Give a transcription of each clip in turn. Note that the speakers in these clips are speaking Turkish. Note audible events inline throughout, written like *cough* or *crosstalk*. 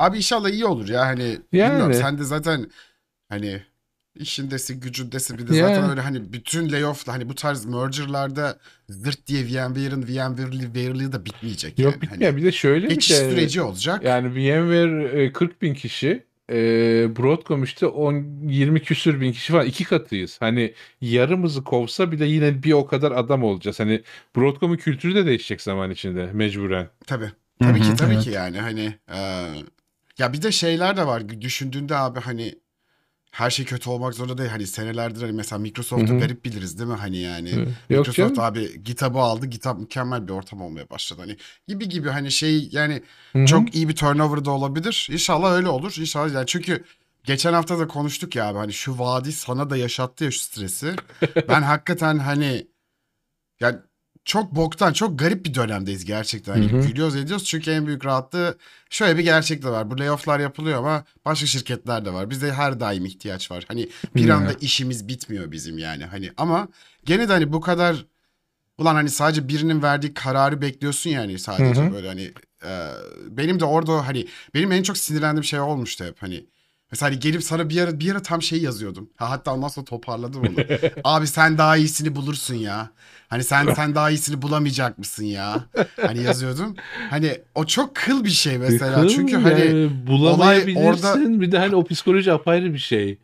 abi inşallah iyi olur ya hani Yani. bilmiyorum sen de zaten hani işindesin gücündesin bir de Yani. zaten öyle hani bütün layoff'la hani bu tarz merger'larda zırt diye VMware'ın VMware'liği da bitmeyecek Yok yani. bitmiyor. Hani Bir de şöyle bir de süreci olacak. yani VMware e, 40 bin kişi e, Broadcom işte 10 20 küsür bin kişi falan iki katıyız. Hani yarımızı kovsa bir de yine bir o kadar adam olacağız. Hani Broadcom'un kültürü de değişecek zaman içinde mecburen. Tabii. Tabii ki Hı hı, tabii evet. ki yani hani e, ya bir de şeyler de var düşündüğünde abi hani her şey kötü olmak zorunda değil. Hani senelerdir hani mesela Microsoft'u Hı hı. garip biliriz değil mi? Hani yani Yok Microsoft canım. abi GitHub'ı aldı. GitHub mükemmel bir ortam olmaya başladı. Hani gibi gibi hani şey yani Hı hı. çok iyi bir turnover da olabilir. İnşallah öyle olur. İnşallah yani çünkü geçen hafta da konuştuk ya abi hani şu vadi sana da yaşattı ya şu stresi. *laughs* ben hakikaten hani yani çok boktan, çok garip bir dönemdeyiz gerçekten. Hı. gülüyoruz ediyoruz çünkü en büyük rahatlığı şöyle bir gerçek de var. Bu layoff'lar yapılıyor ama başka şirketler de var. Bizde her daim ihtiyaç var. Hani bir anda işimiz bitmiyor bizim yani. Hani ama gene de hani bu kadar ulan hani sadece birinin verdiği kararı bekliyorsun yani sadece Hı hı. böyle hani e, benim de orada hani benim en çok sinirlendiğim şey olmuştu hep hani Mesela hani gelip sana bir ara bir ara tam şey yazıyordum. Ha, hatta sonra toparladım onu. *laughs* Abi sen daha iyisini bulursun ya. Hani sen sen daha iyisini bulamayacak mısın ya? Hani yazıyordum. Hani o çok kıl bir şey mesela. Kıl Çünkü yani hani bulamayabilirsin. orada- Bir de hani o psikoloji apayrı bir şey.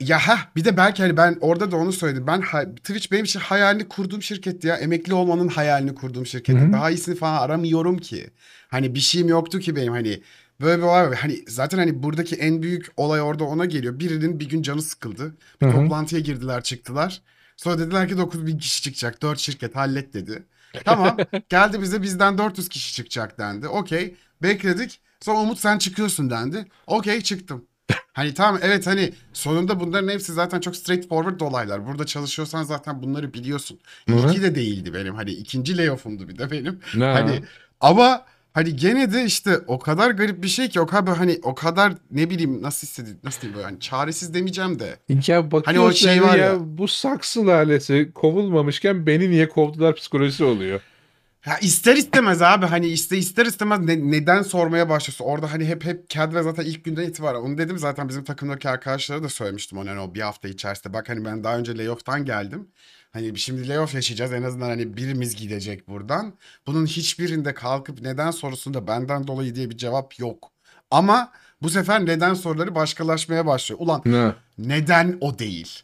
ya ha bir de belki hani ben orada da onu söyledim. Ben Twitch benim için hayalini kurduğum şirketti ya. Emekli olmanın hayalini kurduğum şirketti. Daha iyisini falan aramıyorum ki. Hani bir şeyim yoktu ki benim hani böyle bir olay var. Hani zaten hani buradaki en büyük olay orada ona geliyor. Birinin bir gün canı sıkıldı. Bir Hı hı. toplantıya girdiler çıktılar. Sonra dediler ki 9 bin kişi çıkacak. 4 şirket hallet dedi. Tamam *laughs* geldi bize bizden 400 kişi çıkacak dendi. Okey bekledik. Sonra Umut sen çıkıyorsun dendi. Okey çıktım. Hani tamam evet hani sonunda bunların hepsi zaten çok straightforward olaylar. Burada çalışıyorsan zaten bunları biliyorsun. Hı hı. İlki de değildi benim. Hani ikinci layoff'umdu bir de benim. Ne? Hani ama hani gene de işte o kadar garip bir şey ki o kadar hani o kadar ne bileyim nasıl hissediyorum nasıl diyeyim böyle hani çaresiz demeyeceğim de. Ya bakıyorsun Hani o şey var ya, ya. bu saksı lalesi kovulmamışken beni niye kovdular psikolojisi oluyor. Ya ister istemez abi hani iste ister istemez ne- neden sormaya başlıyorsun. Orada hani hep hep Cadve zaten ilk günden itibaren onu dedim zaten bizim takımdaki arkadaşlara da söylemiştim onu hani o bir hafta içerisinde. Bak hani ben daha önce layoff'tan geldim. Hani şimdi layoff yaşayacağız en azından hani birimiz gidecek buradan. Bunun hiçbirinde kalkıp neden sorusunda benden dolayı diye bir cevap yok. Ama bu sefer neden soruları başkalaşmaya başlıyor. Ulan Ne? neden o değil?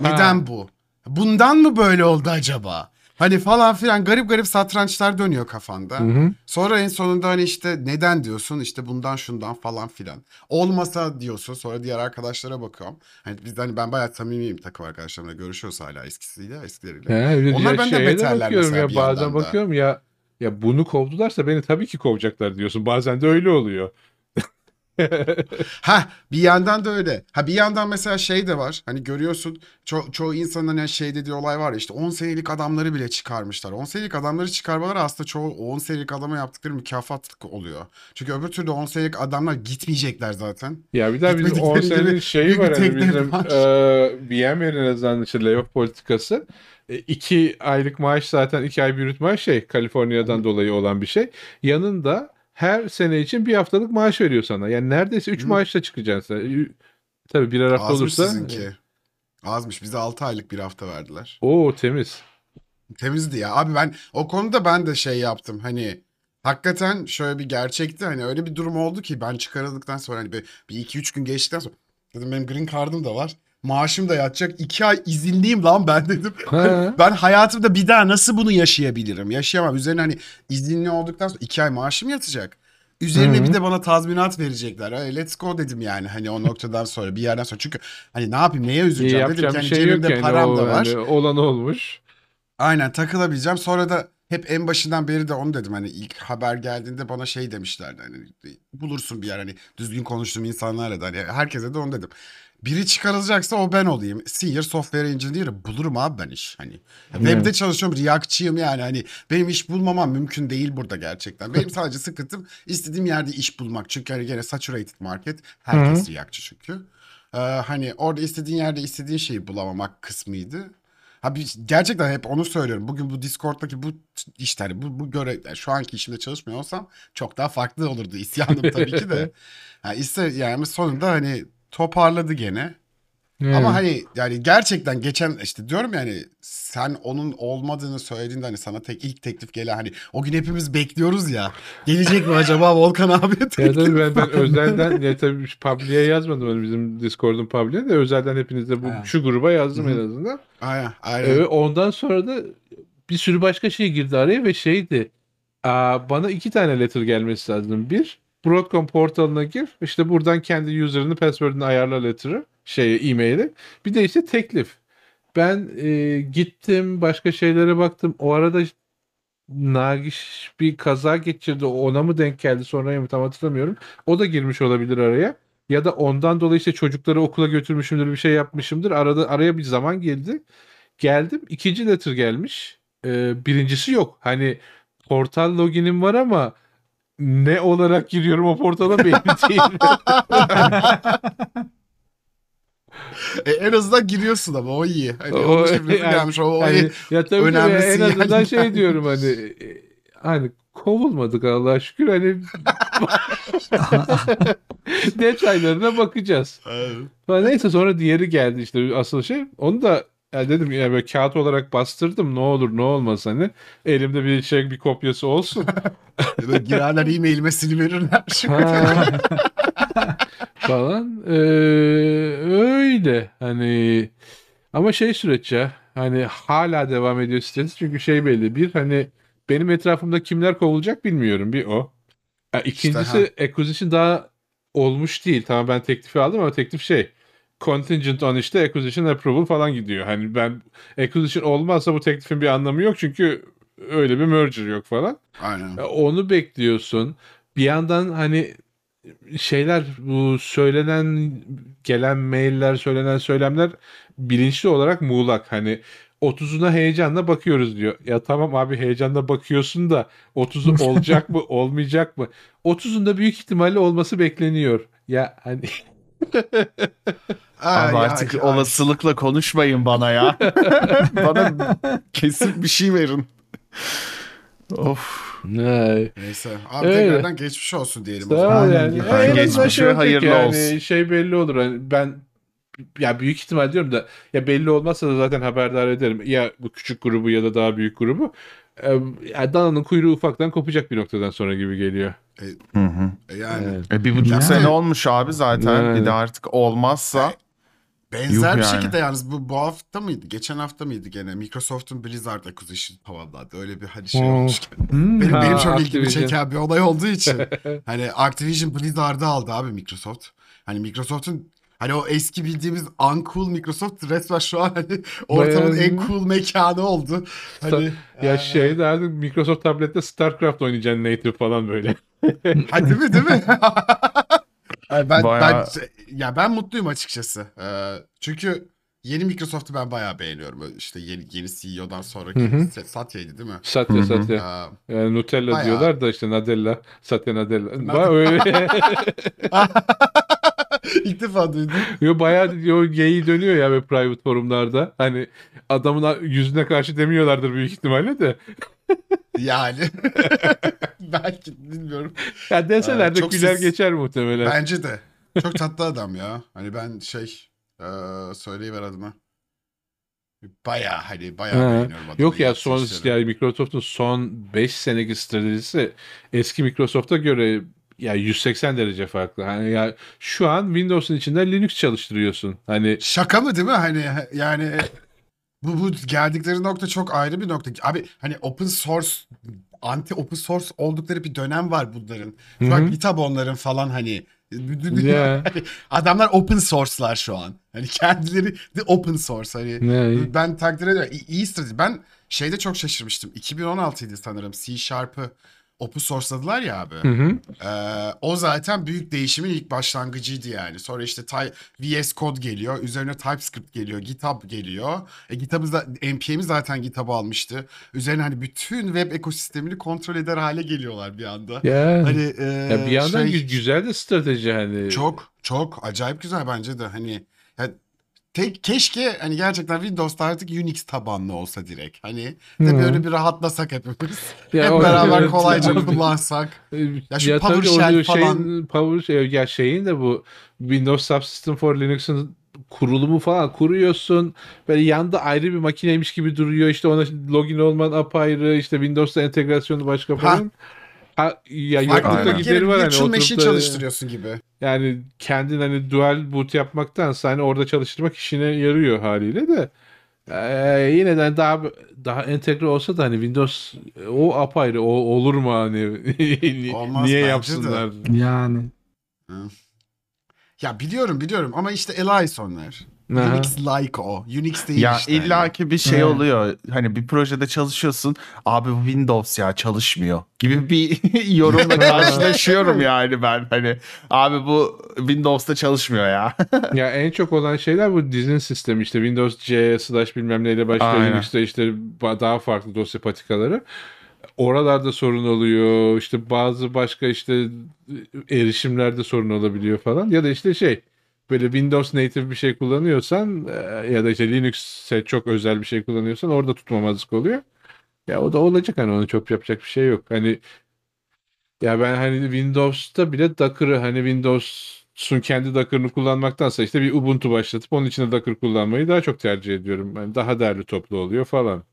Neden bu? Bundan mı böyle oldu acaba? Hani falan filan garip garip satrançlar dönüyor kafanda. Hı hı. Sonra en sonunda hani işte neden diyorsun işte bundan şundan falan filan. Olmasa diyorsun sonra diğer arkadaşlara bakıyorum. Hani biz hani ben bayağı samimiyim takım arkadaşlarımla görüşüyoruz hala eskisiyle eskileriyle. He, öyle Onlar benden beterler bakıyorum mesela ya bir bazen yandan da. bakıyorum ya ya bunu kovdularsa beni tabii ki kovacaklar diyorsun. Bazen de öyle oluyor. Ha bir yandan da öyle. Ha bir yandan mesela şey de var. Hani görüyorsun ço- çoğu insanın hani şey dediği olay var ya işte 10 senelik adamları bile çıkarmışlar. 10 senelik adamları çıkarmaları aslında çoğu 10 senelik adama yaptıkları mükafat oluyor. Çünkü öbür türlü 10 senelik adamlar gitmeyecekler zaten. Ya bir daha bizim Gitmedikleri 10 senenin gibi şeyi var hani bizim var. e, VMware'in azından işte layoff politikası. 2 aylık maaş zaten 2 ay brüt maaş şey Kaliforniya'dan dolayı olan bir şey. Yanında her sene için bir haftalık maaş veriyor sana. Yani neredeyse 3 Hı. maaşla çıkacaksın sen. Tabii birer hafta Azmış olursa. sizinki. Azmış. Bize 6 aylık bir hafta verdiler. Oo temiz. Temizdi ya. Abi ben o konuda ben de şey yaptım. Hani hakikaten şöyle bir gerçekti. Hani öyle bir durum oldu ki ben çıkarıldıktan sonra hani bir, bir iki üç gün geçtikten sonra dedim benim green card'ım da var. Maaşım da yatacak. iki ay izinliyim lan ben dedim. *laughs* Ben hayatımda bir daha nasıl bunu yaşayabilirim? Yaşayamam. Üzerine hani izinli olduktan sonra iki ay maaşım yatacak. Üzerine Hı hı. bir de bana tazminat verecekler. Hey, let's go dedim yani hani o noktadan sonra bir yerden sonra. Çünkü hani ne yapayım neye üzüleceğim dedim hani şey cebimde yani. param O, da var. hani olan olmuş. Aynen takılabileceğim. Sonra da hep en başından beri de onu dedim. Hani ilk haber geldiğinde bana şey demişlerdi. Hani bulursun bir yer hani düzgün konuştuğum insanlarla da hani herkese de onu dedim. Biri çıkarılacaksa o ben olayım. Senior Software Engineer bulurum abi ben iş. Hani webde çalışıyorum, React'çıyım yani. Hani benim iş bulmamam mümkün değil burada gerçekten. Benim sadece sıkıntım istediğim yerde iş bulmak. Çünkü hani gene saturated market. Herkes React'çı çünkü. Ee, hani orada istediğin yerde istediğin şeyi bulamamak kısmıydı. Ha bir, gerçekten hep onu söylüyorum. Bugün bu Discord'daki bu işte hani bu, bu göre yani şu anki işimde çalışmıyor olsam çok daha farklı olurdu isyanım tabii ki de. *laughs* Ha iste yani sonunda hani toparladı gene. Ama hani yani gerçekten geçen işte diyorum yani sen onun olmadığını söylediğinde hani sana tek ilk teklif gelen hani o gün hepimiz bekliyoruz ya. Gelecek mi acaba Volkan abi tabii ben, ben özelden ya tabii public'e yazmadım hani bizim Discord'un public'e de özelden hepinize bu Ha. şu gruba yazdım Hı en azından. Aynen, aynen. Evet, ondan sonra da bir sürü başka şey girdi araya ve şeydi. Aa, bana iki tane letter gelmesi lazım. Bir, Broadcom portalına gir. işte buradan kendi user'ını, password'ını ayarla letter'ı. Şey, e-mail'i. Bir de işte teklif. Ben e, gittim, başka şeylere baktım. O arada Nagiş bir kaza geçirdi. Ona mı denk geldi sonra mı tam hatırlamıyorum. O da girmiş olabilir araya. Ya da ondan dolayı işte çocukları okula götürmüşümdür, bir şey yapmışımdır. Arada araya bir zaman geldi. Geldim. ikinci letter gelmiş. Ee, birincisi yok. Hani portal loginim var ama ne olarak giriyorum o portala belli *laughs* değil. E, en azından giriyorsun ama o iyi. Hani O- onun yani- gelmiş o, o iyi. ya tabii önemlisi en azından yani. şey diyorum hani e, hani kovulmadık Allah'a şükür hani *laughs* *laughs* detaylarına bakacağız. Evet. Neyse sonra diğeri geldi işte asıl şey. Onu da ya dedim ya böyle kağıt olarak bastırdım ne olur ne olmaz hani elimde bir şey bir kopyası olsun. *laughs* Böyle girerler e-mailime siliverirler. *laughs* Falan. Ee, öyle hani ama şey süreç ya hani hala devam ediyor sitesi çünkü şey belli bir hani benim etrafımda kimler kovulacak bilmiyorum bir o. Ha, İkincisi acquisition daha olmuş değil. Tamam ben teklifi aldım ama teklif şey contingent on işte acquisition approval falan gidiyor. Hani ben acquisition olmazsa bu teklifin bir anlamı yok çünkü öyle bir merger yok falan. Aynen. Ya Onu bekliyorsun. Bir yandan hani şeyler bu söylenen gelen mailler söylenen söylemler bilinçli olarak muğlak hani 30'una heyecanla bakıyoruz diyor. Ya tamam abi heyecanla bakıyorsun da 30'u *laughs* olacak mı olmayacak mı? 30'unda büyük ihtimalle olması bekleniyor. Ya hani Ay, Abi artık ay. olasılıkla konuşmayın bana ya. *laughs* bana kesin bir şey verin. Of. ne? Neyse. Abi Öyle. tekrardan geçmiş olsun diyelim. o Sağ zaman. Aynen. yani. Yani En azından geçmiş ve olacak hayırlı yani, olsun. Şey belli olur. Hani ben ya büyük ihtimal diyorum da ya belli olmazsa da zaten haberdar ederim. Ya bu küçük grubu ya da daha büyük grubu. Ee, ya dananın kuyruğu ufaktan kopacak bir noktadan sonra gibi geliyor. Hı hı. E Yani Evet. E, bir buçuk Yani. sene olmuş abi zaten. Yani. Bir de artık olmazsa. benzer Yuh bir yani. şekilde yalnız bu, bu hafta mıydı? Geçen hafta mıydı gene? Microsoft'un Blizzard Acquisition havaladı. Öyle bir hani şey Hmm. olmuşken. Hmm. Benim, Ha, benim çok ilgimi çeken bir olay olduğu için. *laughs* hani Activision Blizzard'ı aldı abi Microsoft. Hani Microsoft'un hani o eski bildiğimiz uncool Microsoft resmen şu an hani ortamın Bayağı- en cool mekanı oldu. Hani Ya eee, şey derdim Microsoft tablette StarCraft oynayacaksın native falan böyle. *laughs* Ha değil mi değil mi? *laughs* Ay, ben, Bayağı- ben ya ben mutluyum açıkçası. Ee, çünkü yeni Microsoft'u ben bayağı beğeniyorum. İşte yeni yeni CEO'dan sonraki Hı hı. Se- Satya'ydı değil mi? Satya Hı hı. Satya. Ee, Yani Nutella Bayağı. diyorlar da işte Nadella. Satya Nadella. Ba öyle. *laughs* *laughs* İlk defa duydum. Yo bayağı o geyi dönüyor ya ve private forumlarda. Hani adamın yüzüne karşı demiyorlardır büyük ihtimalle de. *laughs* Yani. *laughs* Belki bilmiyorum. Ya deseler Ee, de çok güler siz- geçer muhtemelen. Bence de. Çok tatlı adam ya. Hani ben şey ee, söyleyiver adına. Bayağı hani bayağı Ha. beğeniyorum adamı. Yok ya son işleri. yani Microsoft'un son 5 seneki stratejisi eski Microsoft'a göre ya 180 derece farklı. Hani ya şu an Windows'un içinde Linux çalıştırıyorsun. Hani Şaka mı değil mi? Hani yani bu, bu geldikleri nokta çok ayrı bir nokta. Abi hani open source anti open source oldukları bir dönem var bunların. Hı hı. GitHub onların falan hani. Hani *laughs* adamlar open source'lar şu an. Hani kendileri de open source hani. ne? Ben takdir ediyorum. İyi, iyi strateji. Ben şeyde çok şaşırmıştım. 2016'ydı sanırım. C Sharp'ı open source'ladılar ya abi. Hı hı. Ee, o zaten büyük değişimin ilk başlangıcıydı yani. Sonra işte VS Code geliyor. Üzerine TypeScript geliyor. GitHub geliyor. E, GitHub'ı da, NPM'i zaten GitHub almıştı. Üzerine hani bütün web ekosistemini kontrol eder hale geliyorlar bir anda. Ya. Hani e, ya bir yandan şey, gü- güzel de strateji hani. çok çok acayip güzel bence de hani ya tek keşke hani gerçekten Windows'ta artık Unix tabanlı olsa direkt. Hani de Hı. böyle bir rahatlasak hepimiz. Ya Hep o- beraber evet, kolayca ya. *laughs* kullansak. Ya şu tabii PowerShell falan- şeyin, Power, ya şeyin de bu Windows Subsystem for Linux'ın kurulumu falan kuruyorsun. Böyle yanda ayrı bir makineymiş gibi duruyor. İşte ona login olman apayrı. işte Windows'ta entegrasyonu başka falan. Ha, ya yoklukta Aynen. gideri var hani virtual machine oturup da- çalıştırıyorsun gibi. Yani kendin hani dual boot yapmaktansa hani orada çalıştırmak işine yarıyor haliyle de. Ee, yine de daha daha entegre olsa da hani Windows o apayrı o olur mu hani *laughs* Olmaz niye bence de. yapsınlar? Yani. Ya biliyorum biliyorum ama işte Elias onlar. Aha. Unix like o. Unix değil Ya işte. hani. illaki bir şey oluyor. Hani bir projede çalışıyorsun. Abi bu Windows ya çalışmıyor gibi bir *laughs* yorumla karşılaşıyorum yani ben. Hani abi bu Windows'ta çalışmıyor ya. *laughs* Ya en çok olan şeyler bu dizin sistemi işte Windows C slash bilmem neyle başlıyor. Aynen. Linux'ta işte daha farklı dosya patikaları. Oralarda sorun oluyor. İşte bazı başka işte erişimlerde sorun olabiliyor falan. Ya da işte şey böyle Windows native bir şey kullanıyorsan e, ya da işte Linux'e çok özel bir şey kullanıyorsan orada tutmamazlık oluyor. Ya o da olacak hani onu çok yapacak bir şey yok. Hani ya ben hani Windows'ta bile Docker'ı hani Windows'un kendi Docker'ını kullanmaktansa işte bir Ubuntu başlatıp onun içinde Docker kullanmayı daha çok tercih ediyorum. Yani daha derli toplu oluyor falan.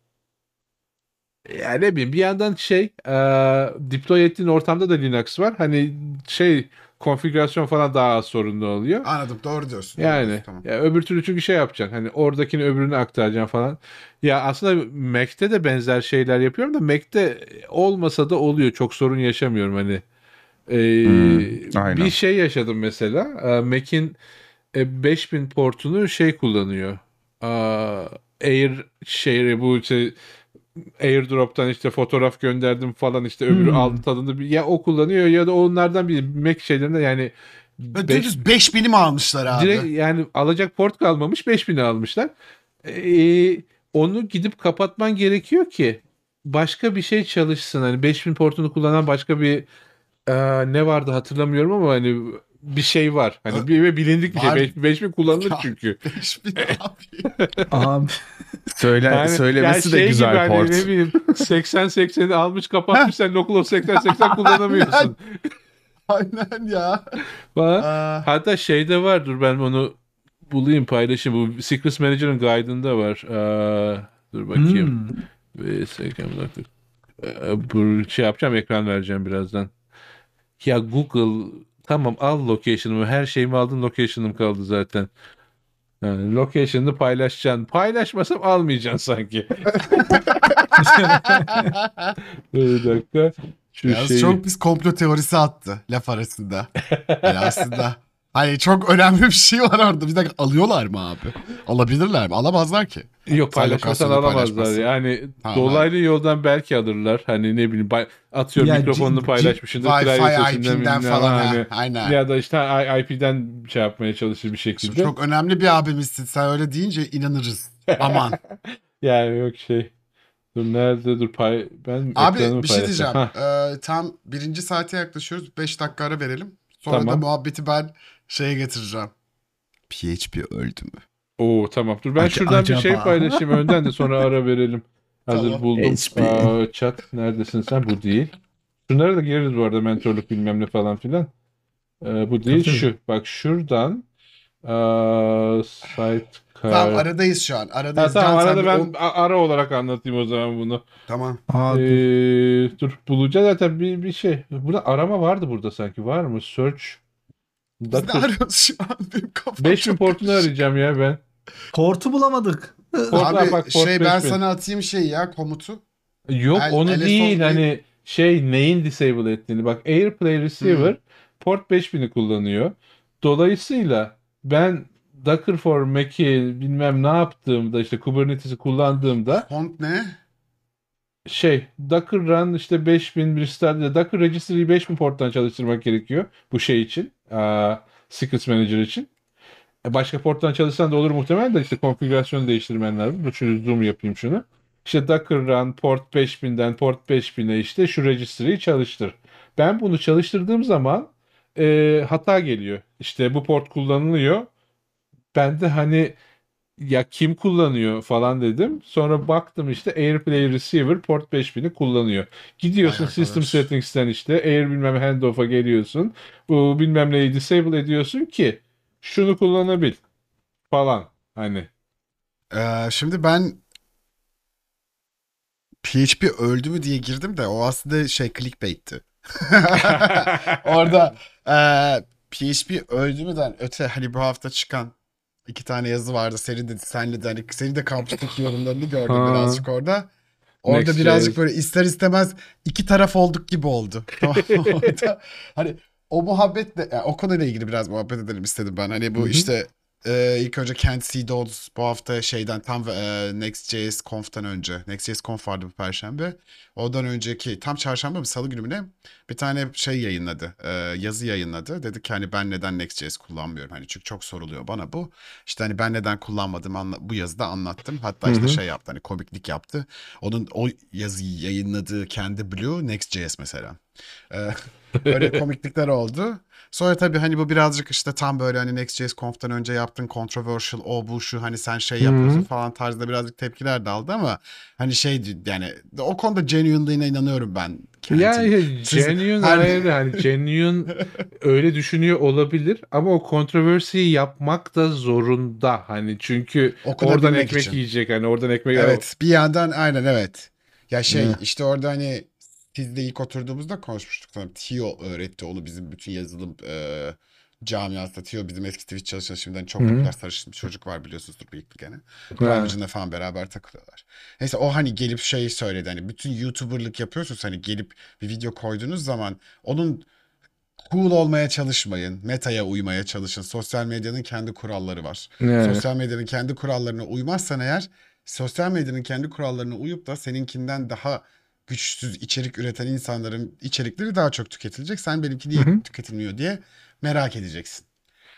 Yani ne bileyim bir yandan şey e, deploy ettiğin ortamda da Linux var. Hani şey konfigürasyon falan daha az sorunlu oluyor. Anladım doğru diyorsun. Yani Tamam. ya öbür türlü çünkü şey yapacaksın. Hani oradakini öbürüne aktaracaksın falan. Ya aslında Mac'te de benzer şeyler yapıyorum da Mac'te olmasa da oluyor. Çok sorun yaşamıyorum hani. Ee, Hmm, aynen. bir şey yaşadım mesela. Ee, Mac'in e, 5000 portunu şey kullanıyor. Aa, Air şey bu işte AirDrop'tan işte fotoğraf gönderdim falan işte öbürü Hmm. aldı tadını ya o kullanıyor ya da onlardan bir Mac şeylerinde yani dümdüz 5000'i mi almışlar abi? Direkt yani alacak port kalmamış 5000'i almışlar. Ee, onu gidip kapatman gerekiyor ki başka bir şey çalışsın. Hani 5000 portunu kullanan başka bir e, ne vardı hatırlamıyorum ama hani bir şey var. Hani bir ve bilindik bir şey. Var. 5000 5000 kullanılır Ya. çünkü. *laughs* 5000 abi. Abi. *laughs* Söyle Yani- söylemesi yani de şey güzel gibi hani port. ne bileyim 80 80'i almış kapatmış sen Local 80 80 kullanamıyorsun. Aynen ya. Falan. Aa, Hatta şeyde var dur ben onu bulayım paylaşayım. Bu Secrets Manager'ın guide'ında var. Aa, dur bakayım. Hmm. Ve. Ee, Bu şey yapacağım ekran vereceğim birazdan. Ya Google tamam al location'ımı her şeyimi aldın location'ım kaldı zaten. Yani location'ını paylaşacaksın. Paylaşmasam almayacaksın sanki. *laughs* bir dakika. Şu Yalnız şeyi... çok biz komplo teorisi attı laf arasında. Yani aslında hani çok önemli bir şey var orada. Bir dakika alıyorlar mı abi? Alabilirler mi? Alamazlar ki. Yok paylaşmasan alamazlar. Yani Tamam, dolaylı yoldan belki alırlar. Hani ne bileyim bay- atıyorum Ya, mikrofonunu paylaşmışsındır. Wi-Fi IP'den falan. ha, hani- Aynen. Ya da işte IP'den şey yapmaya çalışır bir Şimdi şekilde. çok önemli bir abimizsin. Sen öyle deyince inanırız. Aman. *laughs* Yani yok şey. Dur nerede dur pay ben Abi bir şey paylaşacağım. diyeceğim. Ee, tam birinci saate yaklaşıyoruz. 5 dakika ara verelim. Sonra da Tamam. muhabbeti ben şeye getireceğim. PHP öldü mü? Oo tamam. Dur ben Ac- şuradan bir şey acaba? paylaşayım önden de *laughs* sonra ara verelim. Hazır Tamam. buldum. HP. Aa, chat neredesin sen? Bu değil. Şunlara da gireriz bu arada mentorluk bilmem ne falan filan. Ee, bu değil Tabii. şu. Bak şuradan aa, site card. Tamam aradayız şu an. Ha, Aradayız. tamam Can, sen arada bir ben o- a- ara olarak anlatayım o zaman bunu. Tamam. Aa, dur. Ee, dur bulacağız zaten bir, bir şey. Burada arama vardı burada sanki. Var mı? Search. Biz de Docker. arıyoruz şu an. Benim kafam 5000 çok portunu karışık. arayacağım ya ben. Portu bulamadık. Port, Abi bak, port şey ben 5000. sana atayım şey ya komutu. Yok El- onu LSO değil değil. hani şey neyin disable ettiğini. Bak AirPlay Receiver Hmm. port 5000'i kullanıyor. Dolayısıyla ben Docker for Mac'i bilmem ne yaptığımda işte Kubernetes'i kullandığımda Font ne? şey Docker run işte 5000 bir start Docker registry'yi 5000 porttan çalıştırmak gerekiyor bu şey için. Aa, Secrets Manager için. E, Başka porttan çalışsan da olur muhtemelen de işte konfigürasyonu değiştirmen lazım. Dur şunu zoom yapayım şunu. İşte Docker run port 5000'den port 5000'e işte şu registry'yi çalıştır. Ben bunu çalıştırdığım zaman e, hata geliyor. İşte bu port kullanılıyor. Ben de hani ya kim kullanıyor falan dedim. Sonra baktım işte AirPlay Receiver port 5000'i kullanıyor. Gidiyorsun Vay System arkadaş. Settings'ten işte Air bilmem handoff'a geliyorsun. Bu bilmem neyi disable ediyorsun ki şunu kullanabil falan. Hani Ee, şimdi ben PHP öldü mü diye girdim de o aslında şey clickbait'ti. *laughs* Orada eee PHP öldü müden öte hani bu hafta çıkan iki tane yazı vardı. Seri de senle de hani seri de kampüsteki yorumlarını gördüm Ha. birazcık orada. Orada Next.js. birazcık böyle ister istemez iki taraf olduk gibi oldu. *laughs* Orada hani o muhabbetle yani o konuyla ilgili biraz muhabbet edelim istedim ben. Hani bu Hı hı. işte e, ilk önce Kent C. Dodds bu hafta şeyden tam e, Next.js Conf'tan önce Next.js Conf vardı bu perşembe. Ondan önceki tam çarşamba mı salı günü mü ne bir tane şey yayınladı. e, yazı yayınladı. Dedi ki hani ben neden Next.js kullanmıyorum. Hani çünkü çok soruluyor bana bu. İşte hani ben neden kullanmadım anla- bu yazıda anlattım. Hatta Hı işte şey yaptı hani komiklik yaptı. Onun o yazıyı yayınladığı kendi Blue Next.js mesela. Ee, *laughs* Öyle komiklikler oldu. Sonra tabii hani bu birazcık işte tam böyle hani Next.js Conf'tan önce yaptın controversial o bu şu hani sen şey yapıyorsun Hı hı. falan tarzda birazcık tepkiler de aldı ama hani şey yani o konuda genuineliğine inanıyorum ben. Ya Kent'in. Siz- genuine Hani- ayrı hani genuine öyle düşünüyor olabilir ama o kontroversiyi yapmak da zorunda hani çünkü oradan ekmek için. yiyecek hani oradan ekmek Evet bir yandan aynen evet. Ya şey Ne? işte orada hani biz de ilk oturduğumuzda konuşmuştuk. Sana Tio öğretti onu bizim bütün yazılım e, camiasında. Tio bizim eski Twitch çalışan şimdiden çok popüler sarışın bir çocuk var biliyorsunuzdur bir gene. Privacy'ne falan beraber takılıyorlar. Neyse o hani gelip şey söyledi hani bütün YouTuber'lık yapıyorsunuz hani gelip bir video koyduğunuz zaman onun cool olmaya çalışmayın. Meta'ya uymaya çalışın. Sosyal medyanın kendi kuralları var. Evet. Sosyal medyanın kendi kurallarına uymazsan eğer sosyal medyanın kendi kurallarına uyup da seninkinden daha güçsüz içerik üreten insanların içerikleri daha çok tüketilecek. Sen benimki niye Hı hı. tüketilmiyor diye merak edeceksin.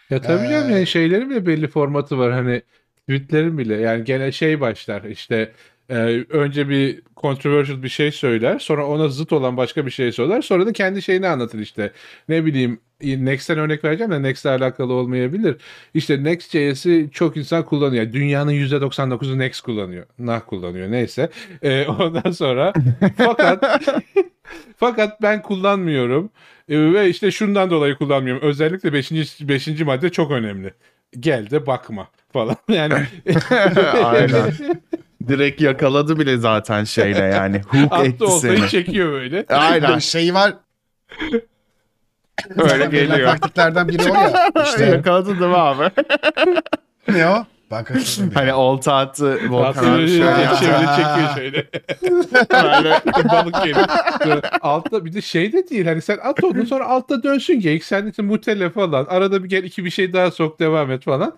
Ya tabii canım Ee, yani şeylerin bile belli formatı var hani tweetlerin bile yani gene şey başlar işte e, önce bir controversial bir şey söyler sonra ona zıt olan başka bir şey söyler sonra da kendi şeyini anlatır işte ne bileyim Next'ten örnek vereceğim de Next'le alakalı olmayabilir. İşte Next.js'i çok insan kullanıyor. Dünyanın %99'u Next kullanıyor. Nah kullanıyor neyse. E, *laughs* ondan sonra fakat *laughs* fakat ben kullanmıyorum. E, ve işte şundan dolayı kullanmıyorum. Özellikle 5. 5. madde çok önemli. Gel de bakma falan. *laughs* Yani Aynen. Direkt yakaladı bile zaten şeyle yani. *laughs* Hook etti oltayı seni. çekiyor böyle. Aynen. Şeyi var. Öyle Zaten verilen geliyor. taktiklerden biri o ya. *laughs* İşte Yakaladın değil mi abi? ne o? *laughs* Ya. hani olta attı Volkan şöyle yaptı. çekiyor şöyle. *laughs* Böyle Balık geliyor. Sonra Altta bir de şey de değil hani sen at onu sonra altta dönsün geyik sen için mutele falan arada bir gel iki bir şey daha sok devam et falan.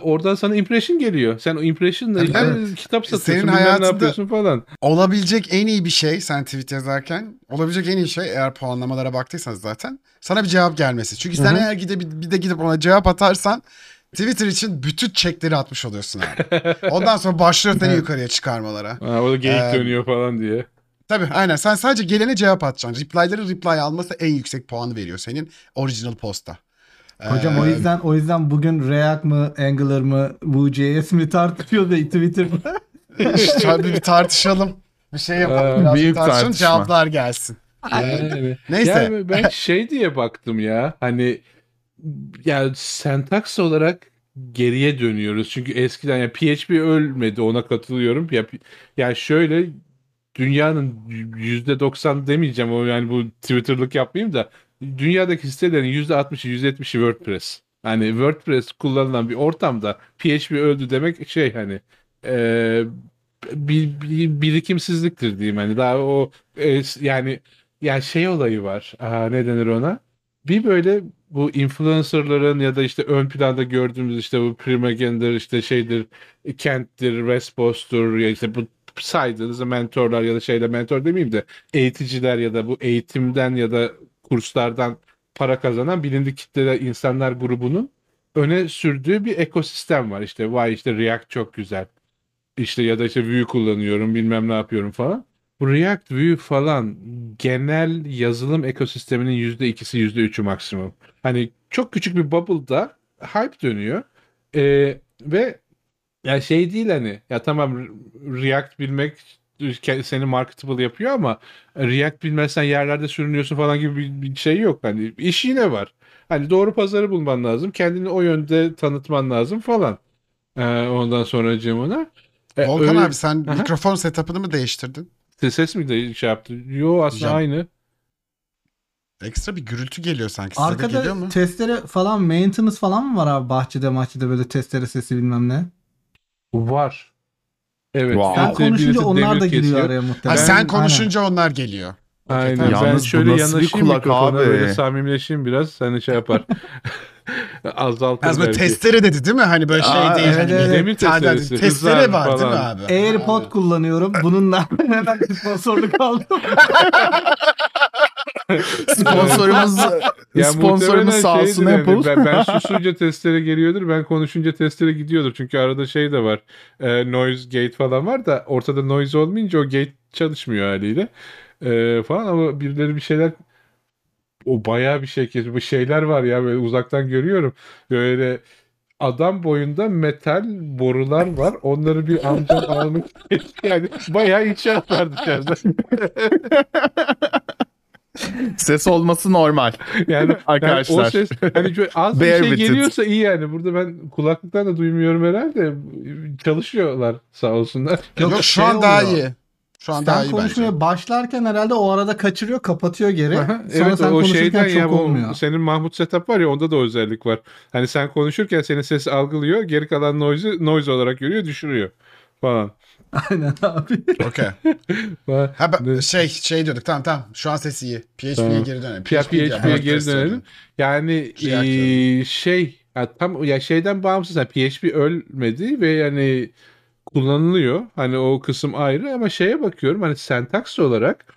Oradan sana impression geliyor. Sen o impression'la ilgili tabii. kitap Senin satıyorsun ne hayatında- yapıyorsun falan. Olabilecek en iyi bir şey sen tweet yazarken olabilecek en iyi şey eğer puanlamalara baktıysanız zaten sana bir cevap gelmesi. Çünkü sen Hı hı. eğer gide bir de gidip ona cevap atarsan Twitter için bütün çekleri atmış oluyorsun abi. Ondan sonra başlıyor seni *laughs* Evet. yukarıya çıkarmalara. Ha, o da geyik Ee, dönüyor falan diye. Tabii aynen sen sadece gelene cevap atacaksın. Reply'ları reply alması en yüksek puanı veriyor senin original posta. Hocam o Ee, yüzden o yüzden bugün React mı, Angular mı, Vue.js mi tartışıyor da Twitter'da. *laughs* işte tabii bir tartışalım. Bir şey yapalım. Aa, Biraz büyük tartışalım tartışma. cevaplar gelsin. Yani. Neyse. Yani ben *laughs* şey diye baktım ya hani ya sentaks olarak geriye dönüyoruz. Çünkü eskiden ya PHP ölmedi ona katılıyorum. Ya, ya şöyle dünyanın %90 demeyeceğim o yani bu Twitter'lık yapmayayım da dünyadaki sitelerin %60'ı %70'i WordPress. Hani WordPress kullanılan bir ortamda PHP öldü demek şey hani e, bir, bir birikimsizliktir diyeyim hani daha o e, yani ya şey olayı var. Aa, ne denir ona? Bir böyle bu influencerların ya da işte ön planda gördüğümüz işte bu Primagender işte şeydir Kent'tir, Respost'tur ya işte bu saydığınız mentorlar ya da şeyle mentor demeyeyim de eğiticiler ya da bu eğitimden ya da kurslardan para kazanan bilindik kitleler insanlar grubunun öne sürdüğü bir ekosistem var. İşte vay işte React çok güzel. İşte ya da işte Vue kullanıyorum bilmem ne yapıyorum falan. Bu React, Vue falan genel yazılım ekosisteminin %2'si %3'ü maksimum. Hani çok küçük bir bubble'da hype dönüyor. Ee, ve ya şey değil hani ya tamam Re- React bilmek seni marketable yapıyor ama React bilmezsen yerlerde sürünüyorsun falan gibi bir, şey yok. Hani iş yine var. Hani doğru pazarı bulman lazım. Kendini o yönde tanıtman lazım falan. Ee, ondan sonra Cem'una. E, Volkan öyle- abi sen Aha. mikrofon setup'ını mı değiştirdin? Ses mi de şey yaptı? Yo aslında Cem. aynı. Ekstra bir gürültü geliyor sanki. Size de geliyor Arkada mu? testere falan maintenance falan mı var abi bahçede bahçede böyle testere sesi bilmem ne. Var. Evet. Wow. Sen konuşunca onlar da giriyor kesiyor. araya Ha, muhtemelen. sen Aynen. konuşunca onlar geliyor. Aynen. Ben Yalnız bu şöyle yanaşayım kulak mikrofona abi? böyle samimileşeyim biraz. Hani şey yapar. *laughs* Azaltır Az böyle belki. testere dedi değil mi? Hani böyle şey Aa, değil. evet, hani evet. Demir testeresi, Testere hızlar var değil mi falan. abi? AirPod kullanıyorum. Bununla *laughs* hemen bir sponsorluk aldım. *laughs* Sponsorumuz Ya sponsorumuz muhtemelen sağ olsun şeydir yani, Apple. ben, ben susunca testere geliyordur. Ben konuşunca testere gidiyordur. Çünkü arada şey de var. E, noise gate falan var da ortada noise olmayınca o gate çalışmıyor haliyle. E, falan ama birileri bir şeyler o bayağı bir şey kesiyor. Bu şeyler var ya böyle uzaktan görüyorum. Böyle adam boyunda metal borular var. Onları bir amcam *laughs* almış. *laughs* yani bayağı inşaat var dışarıda. *laughs* Ses olması normal. Yani Arkadaşlar. Yani o ses hani az bir şey with it. geliyorsa iyi yani. Burada ben kulaklıktan da duymuyorum herhalde. Çalışıyorlar sağ olsunlar. Yok, şu şey an daha oluyor. iyi. Şu an daha Sen iyi konuşmaya bence. başlarken herhalde o arada kaçırıyor, kapatıyor geri. Aha, Sonra evet sen o konuşurken şeyden çok ya olmuyor. senin Mahmut setup var ya onda da özellik var. Hani sen konuşurken senin sesi algılıyor. Geri kalan noise'u noise olarak görüyor düşürüyor falan. *laughs* Aynen abi. Okey. *laughs* Ha ben- şey şey diyorduk tamam tamam. Şu an sesi iyi. PHP'ye Tamam. geri dönelim. Ya PHP PHP'ye geri dönelim. Yani eee, şey ya tam ya şeyden bağımsız yani PHP ölmedi ve yani kullanılıyor. Hani o kısım ayrı ama şeye bakıyorum hani sentaks olarak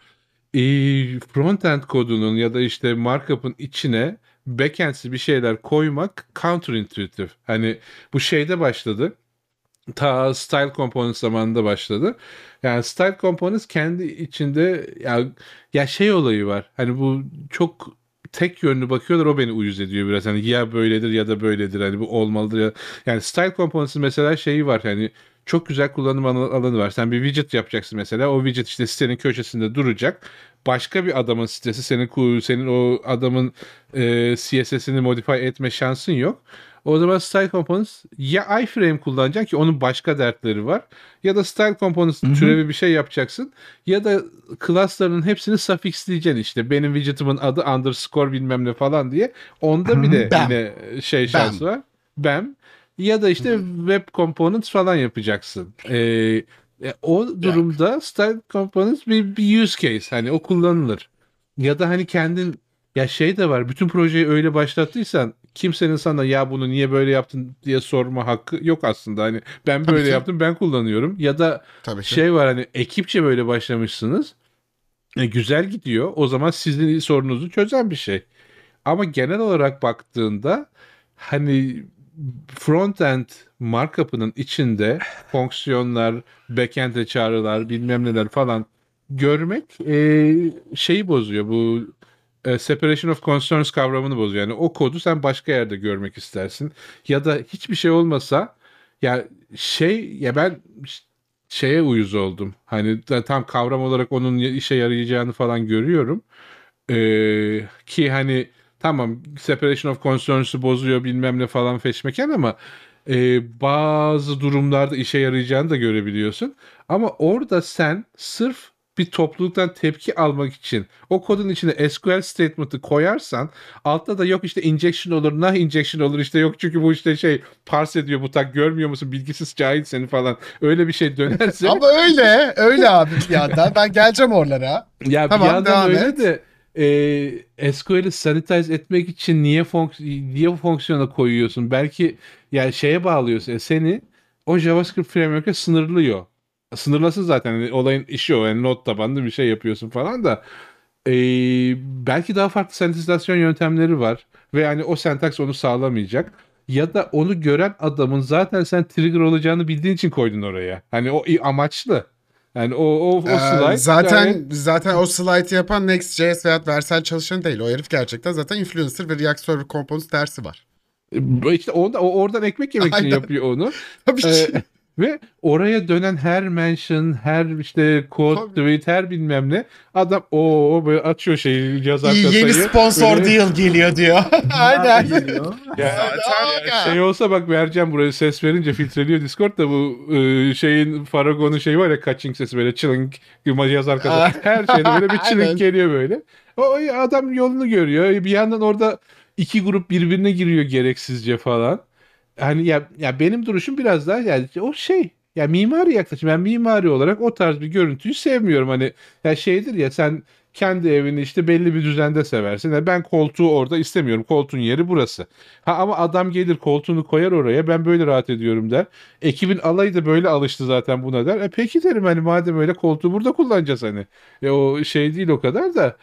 eee frontend kodunun ya da işte markup'ın içine backend'si bir şeyler koymak counterintuitive. Hani bu şeyde başladı. Ta Style Components zamanında başladı. Yani Style Components kendi içinde ya, ya şey olayı var. Hani bu çok tek yönlü bakıyorlar o beni uyuz ediyor biraz. Hani ya böyledir ya da böyledir. Hani bu olmalıdır ya. Yani Style Components'ın mesela şeyi var. Hani çok güzel kullanım alanı var. Sen bir widget yapacaksın mesela. O widget işte sitenin köşesinde duracak. Başka bir adamın sitesi senin senin o adamın e, CSS'ini modify etme şansın yok. O zaman Style Components ya iframe kullanacaksın ki onun başka dertleri var. Ya da Style Components Hı hı. türevi bir şey yapacaksın. Ya da class'ların hepsini suffixleyeceksin işte. Benim widget'ımın adı underscore bilmem ne falan diye. Onda bir de Bam. yine şey şansı var. BAM. Ya da işte web components falan yapacaksın. Ee, e, o durumda Style Components bir, bir use case. Hani o kullanılır. Ya da hani kendin ya şey de var. Bütün projeyi öyle başlattıysan kimsenin sana ya bunu niye böyle yaptın diye sorma hakkı yok aslında. Hani ben Tabii böyle ki. yaptım ben kullanıyorum. Ya da Tabii ki. şey var hani ekipçe böyle başlamışsınız. E, güzel gidiyor. O zaman sizin sorunuzu çözen bir şey. Ama genel olarak baktığında hani frontend markup'ının içinde fonksiyonlar, backend'e çağrılar, bilmem neler falan görmek e, şeyi bozuyor. Bu e, separation of concerns kavramını bozuyor. Yani o kodu sen başka yerde görmek istersin. Ya da hiçbir şey olmasa ya şey ya ben şeye uyuz oldum. Hani tam kavram olarak onun işe yarayacağını falan görüyorum. Ee, ki hani tamam separation of concerns'ı bozuyor bilmem ne falan feşmeken ama e, bazı durumlarda işe yarayacağını da görebiliyorsun. Ama orada sen sırf bir topluluktan tepki almak için o kodun içine SQL statement'ı koyarsan altta da yok işte injection olur, nah injection olur işte yok çünkü bu işte şey parse ediyor bu tak görmüyor musun bilgisiz cahil seni falan öyle bir şey dönerse Ama öyle. Öyle abi bir yandan. Ben geleceğim oralara. ya Tamam, bir yandan devam öyle et. de e, SQL'i sanitize etmek için niye fonks niye fonksiyona koyuyorsun? Belki yani şeye bağlıyorsun. e, seni o JavaScript framework'e sınırlıyor. Sınırlasın zaten. Yani olayın işi o. Yani node tabanlı bir şey yapıyorsun falan da e, belki daha farklı sanitizasyon yöntemleri var ve yani o sentaks onu sağlamayacak. Ya da onu gören adamın zaten sen trigger olacağını bildiğin için koydun oraya. Hani o amaçlı. Yani o o, o Ee, slide zaten gayet- zaten o slide'ı yapan Next.js veya Vercel çalışanı değil. O herif gerçekten zaten influencer ve React Server Components dersi var. İşte onda, oradan ekmek yemek için Aynen. yapıyor onu. Tabii Ee. Ve oraya dönen her mention, her işte quote, Tabii. tweet, her bilmem ne adam o böyle açıyor şeyi yazar İyi, kasayı. yeni sponsor Böyle- deal geliyor diyor. *laughs* Aynen. Geliyor. Ya, Zaten ya şey olsa bak vereceğim buraya ses verince filtreliyor Discord da bu e, şeyin Faragon'un şeyi var ya kaçing sesi böyle çılınk yazar kasa. Her şeyde böyle bir çılınk geliyor böyle. O adam yolunu görüyor. Bir yandan orada iki grup birbirine giriyor gereksizce falan. Hani ya, ya benim duruşum biraz daha yani o şey ya mimari yaklaşım. Ben mimari olarak o tarz bir görüntüyü sevmiyorum. Hani ya şeydir ya sen kendi evini işte belli bir düzende seversin. Ya ben koltuğu orada istemiyorum. Koltuğun yeri burası. Ha ama adam gelir koltuğunu koyar oraya. Ben böyle rahat ediyorum der. Ekibin alayı da böyle alıştı zaten buna der. E peki derim hani madem öyle koltuğu burada kullanacağız hani. E o şey değil o kadar da.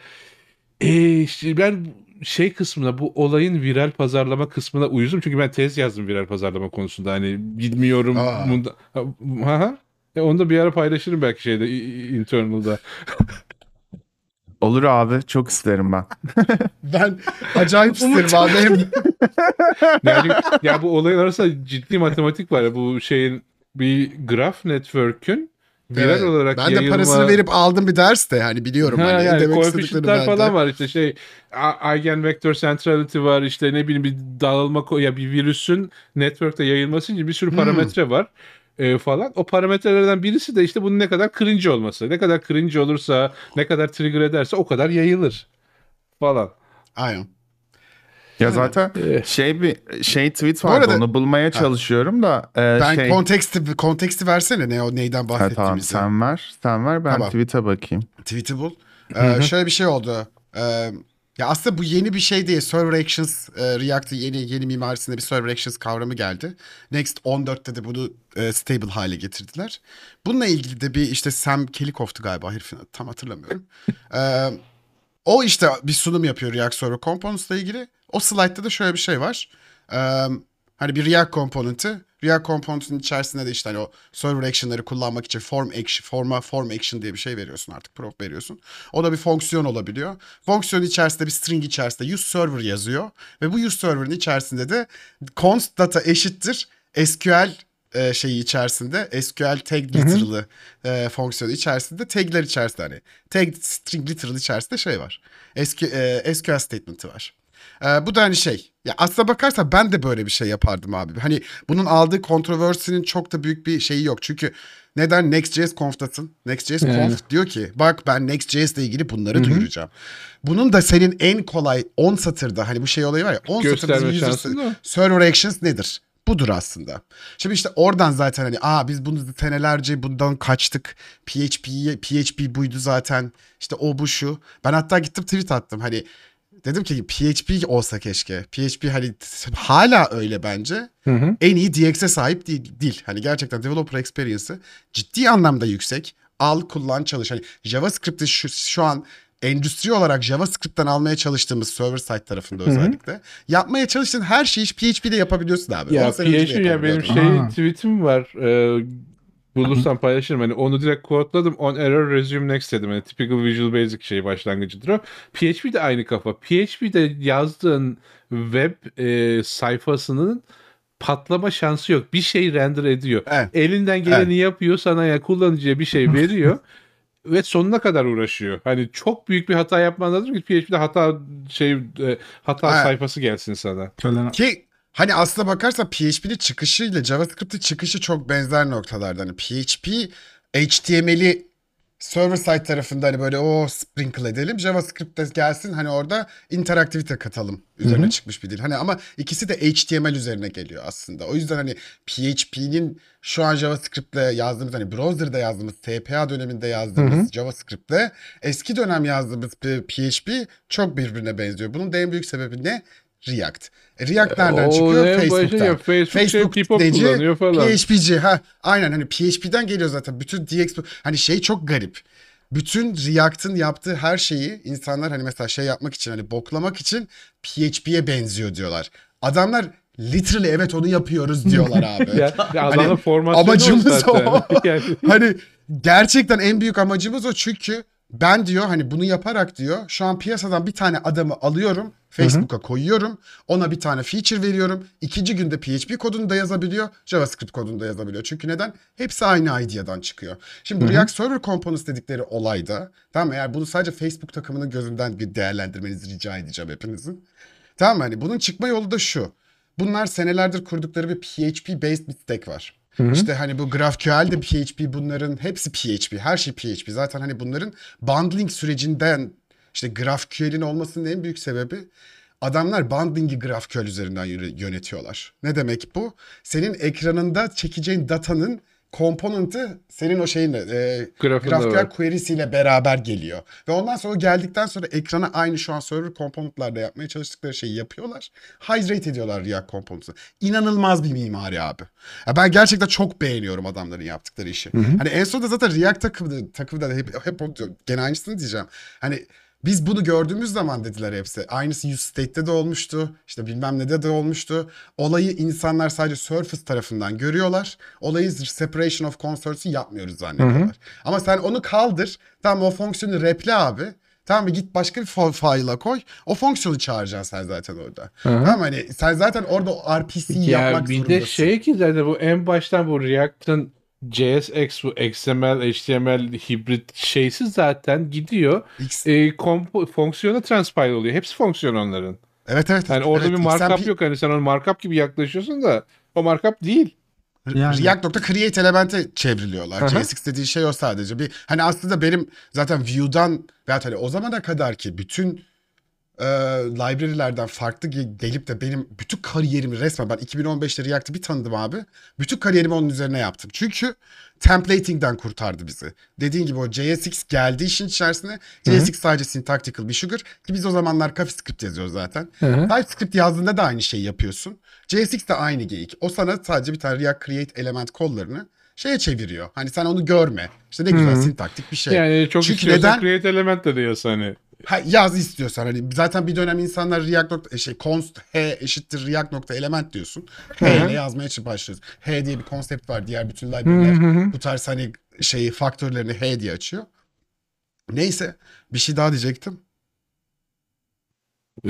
E işte ben şey kısmına bu olayın viral pazarlama kısmına uyuzum. Çünkü ben tez yazdım viral pazarlama konusunda. Hani bilmiyorum. Aa. Bunda, ha, ha. E onu da bir ara paylaşırım belki şeyde internal'da. *laughs* Olur abi çok isterim ben. *laughs* Ben acayip isterim abi. Hem *laughs* Yani ya bu olayın arasında ciddi matematik var. ya. Bu şeyin bir graph network'ün viral Evet. olarak ben de yayılma... parasını verip aldım bir ders de hani biliyorum. Ha, *laughs* hani yani demek istediklerini ben de. falan var işte şey a- eigenvector centrality var işte ne bileyim bir dağılma ya bir virüsün network'te yayılması için bir sürü Hmm. parametre var e, falan. O parametrelerden birisi de işte bunun ne kadar cringe olması. Ne kadar cringe olursa, ne kadar trigger ederse o kadar yayılır falan. Aynen. Ya zaten Eh. şey bir şey tweet vardı arada- onu bulmaya çalışıyorum da e, Ben şey konteksti konteksti versene ne o neyden Ha, bahsettiğimizi. tamam sen ver sen ver ben Tamam. tweet'e bakayım. Tweet'i bul. Ee, şöyle bir şey oldu. Ee, ya aslında bu yeni bir şey değil. Server Actions, e, React'ın yeni yeni mimarisinde bir Server Actions kavramı geldi. Next 14'te de bunu e, stable hale getirdiler. Bununla ilgili de bir işte Sam Kelikoff'tu galiba herifin tam hatırlamıyorum. *laughs* Ee, o işte bir sunum yapıyor React Server Components'la ilgili. O slide'da da şöyle bir şey var. Ee, hani bir React Component'ı React Component'ın içerisinde de işte hani o server action'ları kullanmak için form action, forma form action diye bir şey veriyorsun artık prop veriyorsun. O da bir fonksiyon olabiliyor. Fonksiyon içerisinde bir string içerisinde use server yazıyor ve bu use server'ın içerisinde de const data eşittir SQL e, şeyi içerisinde SQL tag literal'ı e, fonksiyonu içerisinde tagler içerisinde hani tag string literal içerisinde şey var. SQ, e, SQL statement'ı var. Ee, bu da hani şey. Ya aslına bakarsan ben de böyle bir şey yapardım abi. Hani bunun aldığı kontroversinin çok da büyük bir şeyi yok. Çünkü neden Next.js Conf'tasın? Next.js Yani. Conf diyor ki bak ben Next.js ile ilgili bunları duyuracağım. Bunun da senin en kolay 10 satırda hani bu şey olayı var ya 10 satırda user server actions nedir? Budur aslında. Şimdi işte oradan zaten hani aa biz bunu senelerce bundan kaçtık. PHP PHP buydu zaten. İşte o bu şu. Ben hatta gittim tweet attım. Hani dedim ki PHP olsa keşke. PHP hani hala öyle bence. Hı hı. En iyi DX'e sahip değil, değil. Hani gerçekten developer experience'ı ciddi anlamda yüksek. Al kullan çalış. Hani JavaScript'i şu, şu an endüstri olarak JavaScript'ten almaya çalıştığımız server side tarafında özellikle yapmaya çalıştığın her şeyi PHP'de yapabiliyorsun abi. Ya 10 sene önce de PHP ya benim şey Aa. tweetim var. Ee, bulursam paylaşırım. Hani onu direkt quote'ladım. On error resume next dedim. Yani typical Visual Basic şey başlangıcıdır o. PHP de aynı kafa. PHP'de yazdığın web e, sayfasının patlama şansı yok. Bir şey render ediyor. Evet. Elinden geleni yapıyor. Sana ya kullanıcıya bir şey veriyor. *laughs* ve sonuna kadar uğraşıyor. Hani çok büyük bir hata yapman lazım ki PHP'de hata şey e, hata Evet. sayfası gelsin sana. Ki hani aslına bakarsan PHP'nin çıkışıyla JavaScript'in çıkışı çok benzer noktalarda. Hani PHP HTML'i server side tarafında hani böyle o sprinkle edelim. JavaScript'te gelsin hani orada interaktivite katalım. Üzerine çıkmış bir dil. Hani ama ikisi de HTML üzerine geliyor aslında. O yüzden hani PHP'nin şu an JavaScript'le yazdığımız hani browser'da yazdığımız TPA döneminde yazdığımız JavaScript'le eski dönem yazdığımız PHP çok birbirine benziyor. Bunun da en büyük sebebi ne? React. E, React nereden O çıkıyor? Facebook'tan. ya, Facebook şey, Pipop neci? falan. PHP'ci ha aynen hani PHP'den geliyor zaten bütün DX hani şey çok garip. Bütün React'ın yaptığı her şeyi insanlar hani mesela şey yapmak için hani boklamak için PHP'ye benziyor diyorlar. Adamlar literally evet onu yapıyoruz diyorlar *laughs* abi. Ya, ya Hani amacımız o. *laughs* Yani, hani gerçekten en büyük amacımız o çünkü Ben diyor hani bunu yaparak diyor şu an piyasadan bir tane adamı alıyorum. Facebook'a koyuyorum. Ona bir tane feature veriyorum. İkinci günde PHP kodunu da yazabiliyor. JavaScript kodunu da yazabiliyor. Çünkü neden? Hepsi aynı IDEA'dan çıkıyor. Şimdi bu React Server Components dedikleri olayda tamam mı? Eğer bunu sadece Facebook takımının gözünden bir değerlendirmenizi rica edeceğim hepinizin. Tamam mı? Hani bunun çıkma yolu da şu. Bunlar senelerdir kurdukları bir PHP based bir stack var. İşte hani bu GraphQL de PHP bunların hepsi PHP. Her şey PHP. Zaten hani bunların bundling sürecinden işte GraphQL'in olmasının en büyük sebebi adamlar bundling'i GraphQL üzerinden yöne- yönetiyorlar. Ne demek bu? Senin ekranında çekeceğin datanın komponenti senin o şeyinle e, var. query'siyle beraber geliyor. Ve ondan sonra geldikten sonra ekrana aynı şu an server component'larda yapmaya çalıştıkları şeyi yapıyorlar. Hydrate ediyorlar React Components'ı. İnanılmaz bir mimari abi. Ya ben gerçekten çok beğeniyorum adamların yaptıkları işi. Hani en sonunda zaten React takımı, takımı da hep, hep o- gene aynısını diyeceğim. Hani biz bunu gördüğümüz zaman dediler hepsi. Aynısı use state'te de olmuştu. İşte bilmem ne de de olmuştu. Olayı insanlar sadece surface tarafından görüyorlar. Olayı separation of concerns'ı yapmıyoruz zannediyorlar. Ama sen onu kaldır. Tamam o fonksiyonu reple abi. Tamam mı git başka bir file'a koy. O fonksiyonu çağıracaksın sen zaten orada. Tamam mı? hani sen zaten orada RPC'yi Ya yapmak bir zorundasın. de şey ki zaten bu en baştan bu React'ın JSX bu XML, HTML hibrit şeysi zaten gidiyor. X- E, kompo- fonksiyona transpile oluyor. Hepsi fonksiyon onların. evet evet. Yani orada evet, bir markup XMP yok. Hani sen onu markup gibi yaklaşıyorsun da o markup değil. Yani. React.create elemente çevriliyorlar. Hı hı. JSX dediği şey o sadece. Bir hani aslında benim zaten Vue'dan veya hani o zamana kadar ki bütün e, library'lerden farklı ge- gelip de benim bütün kariyerimi resmen ben 2015'te React'ı bir tanıdım abi. Bütün kariyerimi onun üzerine yaptım. Çünkü templating'den kurtardı bizi. Dediğin gibi o JSX geldi işin içerisine. JSX sadece syntactical bir sugar ki biz o zamanlar CoffeeScript yazıyoruz zaten. TypeScript yazdığında da aynı şeyi yapıyorsun. JSX de aynı geyik. O sana sadece bir tane React Create element kollarını şeye çeviriyor. Hani sen onu görme. İşte ne güzel sintaktik bir şey. Yani çok Çünkü neden? create element de diyorsun hani. Ha, yaz istiyorsan hani zaten bir dönem insanlar React nokta, şey const h eşittir React nokta element diyorsun. H ile yazmaya için başlıyoruz. H diye bir konsept var. Diğer bütün library'ler bu tarz hani şeyi faktörlerini H diye açıyor. Neyse bir şey daha diyecektim.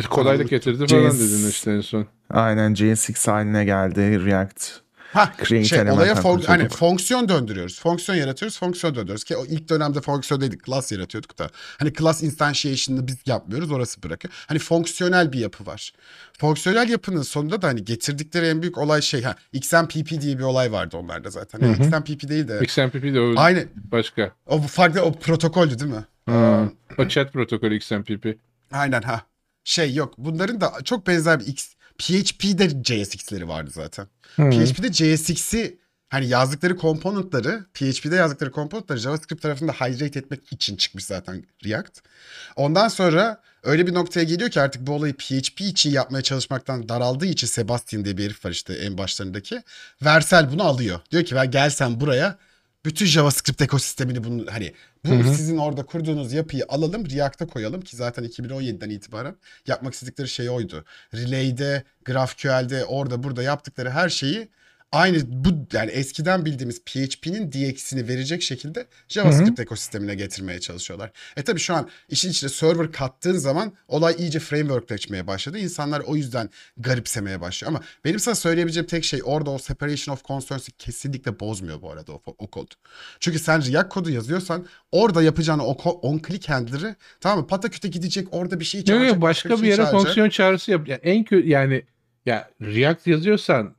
Kolaylık getirdi falan JS dedin işte en son. Aynen JSX haline geldi React. Ha şey olaya fon- hani fonksiyon döndürüyoruz. Fonksiyon yaratıyoruz, fonksiyon döndürüyoruz. Ki o ilk dönemde fonksiyon dedik, class yaratıyorduk da. Hani class instantiation'ını biz yapmıyoruz, orası bırakıyor. Hani fonksiyonel bir yapı var. Fonksiyonel yapının sonunda da hani getirdikleri en büyük olay şey ha XMPP diye bir olay vardı onlarda zaten. Yani XMPP değil de XMPP de o aynı başka. o farklı o protokoldü değil mi? Ha. O chat protokolü XMPP. Aynen ha. Şey yok. Bunların da çok benzer bir X PHP'de JSX'leri vardı zaten. PHP'de JSX'i hani yazdıkları komponentları, PHP'de yazdıkları komponentları JavaScript tarafında hydrate etmek için çıkmış zaten React. Ondan sonra öyle bir noktaya geliyor ki artık bu olayı PHP için yapmaya çalışmaktan daraldığı için Sebastian diye bir herif var işte en başlarındaki. Vercel bunu alıyor. Diyor ki "Ver, gel sen buraya bütün JavaScript ekosistemini bunu hani bu sizin orada kurduğunuz yapıyı alalım React'a koyalım ki zaten 2017'den itibaren yapmak istedikleri şey oydu. Relay'de, GraphQL'de orada burada yaptıkları her şeyi aynı bu yani eskiden bildiğimiz PHP'nin DX'ini verecek şekilde JavaScript ekosistemine getirmeye çalışıyorlar. E tabii şu an işin içine server kattığın zaman olay iyice frameworkleşmeye başladı. İnsanlar o yüzden garipsemeye başlıyor. Ama benim sana söyleyebileceğim tek şey orada o separation of concerns'ı kesinlikle bozmuyor bu arada o, o kod. Çünkü sen React kodu yazıyorsan orada yapacağın o on click handler'ı tamam mı pataküte gidecek orada bir şey Yok çağıracak. yok başka bir şey yere çağıracak. fonksiyon çağrısı yap. Yani en kötü yani ya React yazıyorsan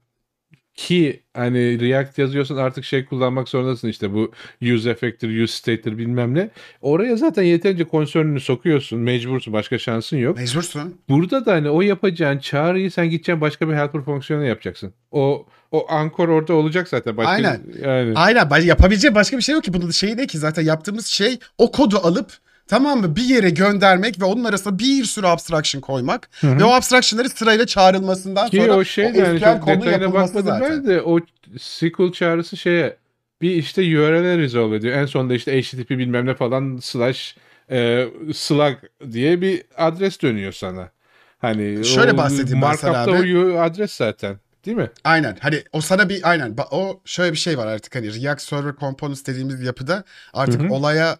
ki hani React yazıyorsan artık şey kullanmak zorundasın işte bu use effect'tir, use state'tir bilmem ne. Oraya zaten yeterince konsörünü sokuyorsun. Mecbursun. Başka şansın yok. Mecbursun. Burada da hani o yapacağın çağrıyı sen gideceksin başka bir helper fonksiyonu yapacaksın. O o ankor orada olacak zaten. Başka, Aynen. Yani. Aynen yapabileceği başka bir şey yok ki. Bunun şeyi ne ki zaten yaptığımız şey o kodu alıp tamam mı bir yere göndermek ve onun arasına bir sürü abstraction koymak ve o abstraction'ları sırayla çağrılmasından Ki sonra o şey o yani çok detayına bakmadım zaten. ben de o SQL çağrısı şeye bir işte URL'e resolve ediyor. En sonunda işte HTTP bilmem ne falan slash e, slug diye bir adres dönüyor sana. Hani Şöyle o bahsedeyim ben sana abi. o adres zaten. Değil mi? Aynen hani o sana bir aynen o şöyle bir şey var artık hani React Server Components dediğimiz yapıda artık olaya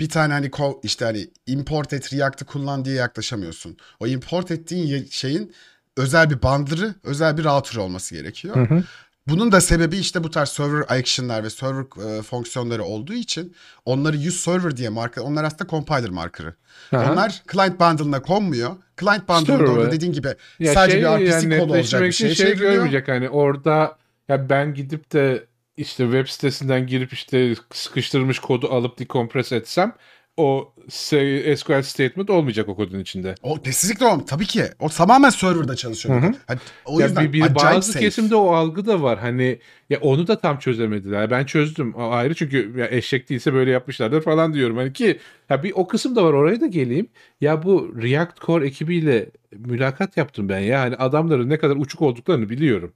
bir tane hani işte hani import et React'ı kullan diye yaklaşamıyorsun. O import ettiğin şeyin özel bir bandırı, özel bir router olması gerekiyor. Hı hı. Bunun da sebebi işte bu tarz server action'lar ve server e, fonksiyonları olduğu için onları use server diye marka onlar aslında compiler markerı. Aha. Onlar client bundle'ına konmuyor. Client bundle'ında orada dediğin gibi Ya sadece şey, bir RPC yani kod olacak bir şey, şey çevriliyor. görmeyecek hani orada ya ben gidip de işte web sitesinden girip işte sıkıştırmış kodu alıp dekompres etsem o SQL statement olmayacak o kodun içinde. O kesinlikle o. Tabii ki. O tamamen serverda çalışıyor. Hı hı. Hani o ya yüzden bir, bir bazı safe. kesimde o algı da var. Hani ya onu da tam çözemediler. Ben çözdüm. O ayrı çünkü ya eşek değilse böyle yapmışlardır falan diyorum. Hani ki ya bir o kısım da var. Oraya da geleyim. Ya bu React Core ekibiyle mülakat yaptım ben ya. Hani adamların ne kadar uçuk olduklarını biliyorum.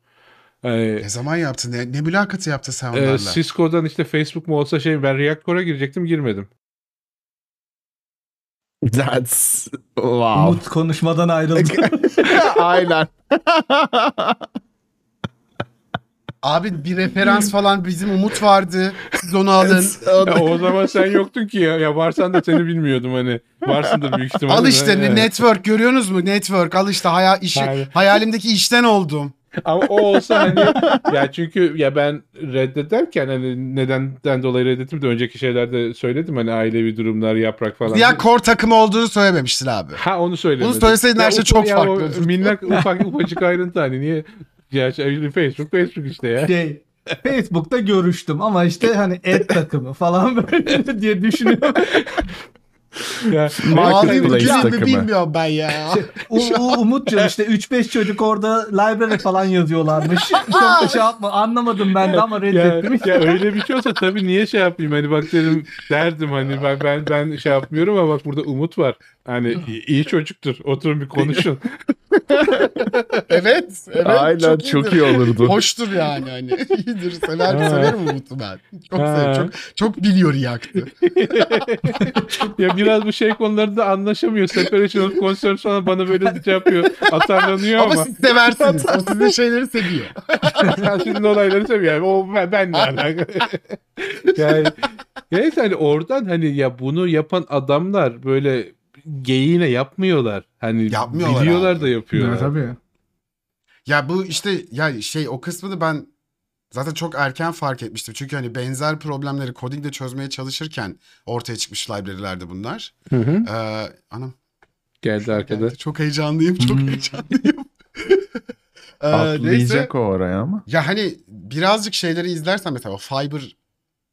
Ee, Ne zaman yaptın? Ne, ne mülakatı yaptı sen e, onlarla? Cisco'dan işte Facebook mu olsa şey ben React Core'a girecektim girmedim. That's wow. Umut konuşmadan ayrıldı. *laughs* Aynen. Abi bir referans falan bizim Umut vardı. Siz onu alın. Ya o zaman sen yoktun ki ya. Ya varsan da seni bilmiyordum hani. Varsındır büyük ihtimalle. al işte network görüyorsunuz mu? Network al işte hayal, işi, Hayır. hayalimdeki işten oldum. Ama o olsa hani ya çünkü ya ben reddederken hani nedenden dolayı reddettim de önceki şeylerde söyledim hani ailevi durumlar yaprak falan. Ya core takımı olduğunu söylememiştin abi. ha onu söylemedim. Bunu söyleseydin her şey çok ya farklı o. Minnak ufak ufacık ayrıntı hani niye ya şey, Facebook Facebook işte ya. şey Facebook'ta görüştüm ama işte hani et takımı falan böyle *laughs* diye düşünüyorum. *laughs* ya Marketplace takımı. bilmiyorum ben ya. *laughs* U, U, Umut'cum işte 3-5 çocuk orada library falan yazıyorlarmış. *laughs* Çok da şey yapma anlamadım ben de ama ya, reddettim. ya öyle bir şey olsa tabii niye şey yapayım hani bak dedim derdim hani ben ben ben şey yapmıyorum ama bak burada Umut var. Hani iyi- çocuktur. Oturun bir konuşun. *laughs* evet. Evet. Aynen çok, çok, iyi olurdu. Hoştur yani hani. İyidir. Sever, Ha. severim Umut'u ben. Çok Ha. severim. Çok, çok biliyor yaktı. *laughs* ya biraz bu şey konularında anlaşamıyor. Separation of concerns falan bana böyle şey yapıyor. Atarlanıyor Ama, ama. siz seversiniz. o sizin şeyleri seviyor. *laughs* Sen sizin olayları seviyor. Yani o ben, benle alakalı. yani neyse hani oradan hani ya bunu yapan adamlar böyle geyiğine yapmıyorlar. Hani Yapmıyorlar biliyorlar abi. da yapıyorlar. tabii. Ya bu işte ya şey o kısmını ben zaten çok erken fark etmiştim. Çünkü hani benzer problemleri coding'de çözmeye çalışırken ortaya çıkmış library'lerdi bunlar. Hı hı. Ee, anam Geldi arkada. çok heyecanlıyım, çok Hmm. heyecanlıyım. *laughs* Ee, neyse. Atlayacak o oraya ama. Ya hani birazcık şeyleri izlersen mesela o Fiber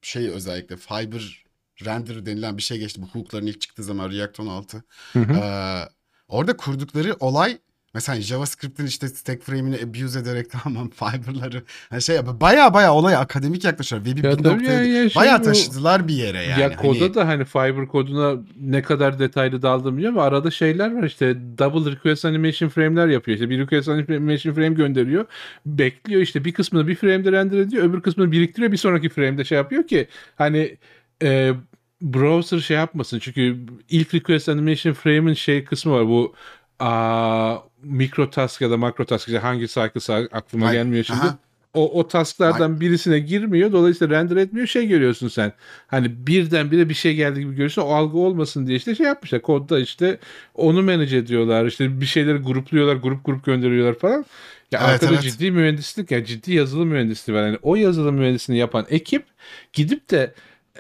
şey özellikle Fiber render denilen bir şey geçti. Bu hook'ların ilk çıktığı zaman React 16. Hı hı. Ee, orada kurdukları olay mesela JavaScript'in işte stack frame'ini abuse ederek *laughs* tamam fiber'ları hani şey. Baya baya olaya akademik yaklaşıyor. Web'i Ya bir noktaya ya, ya şey baya bu- taşıdılar bir yere yani. ya koda Hani- da hani Fiber koduna ne kadar detaylı daldım bilmiyorum ama arada şeyler var işte double request animation frame'ler yapıyor. İşte bir request animation frame gönderiyor. Bekliyor işte bir kısmını bir frame'de render ediyor. Öbür kısmını biriktiriyor. Bir sonraki frame'de şey yapıyor ki hani e, browser şey yapmasın. Çünkü ilk request animation frame'in şey kısmı var. Bu aa, mikro task ya da makro task işte hangi cycle aklıma Ay, gelmiyor şimdi. aha. O, o tasklardan birisine girmiyor. Dolayısıyla render etmiyor. Şey görüyorsun sen. Hani birdenbire bir şey geldi gibi görüyorsun. O algı olmasın diye işte şey yapmışlar. Kodda işte onu manage ediyorlar. İşte bir şeyleri grupluyorlar. Grup grup gönderiyorlar falan. Ya Evet, arkada evet. ciddi mühendislik ya ciddi yazılım mühendisliği var. Yani o yazılım mühendisliğini yapan ekip gidip de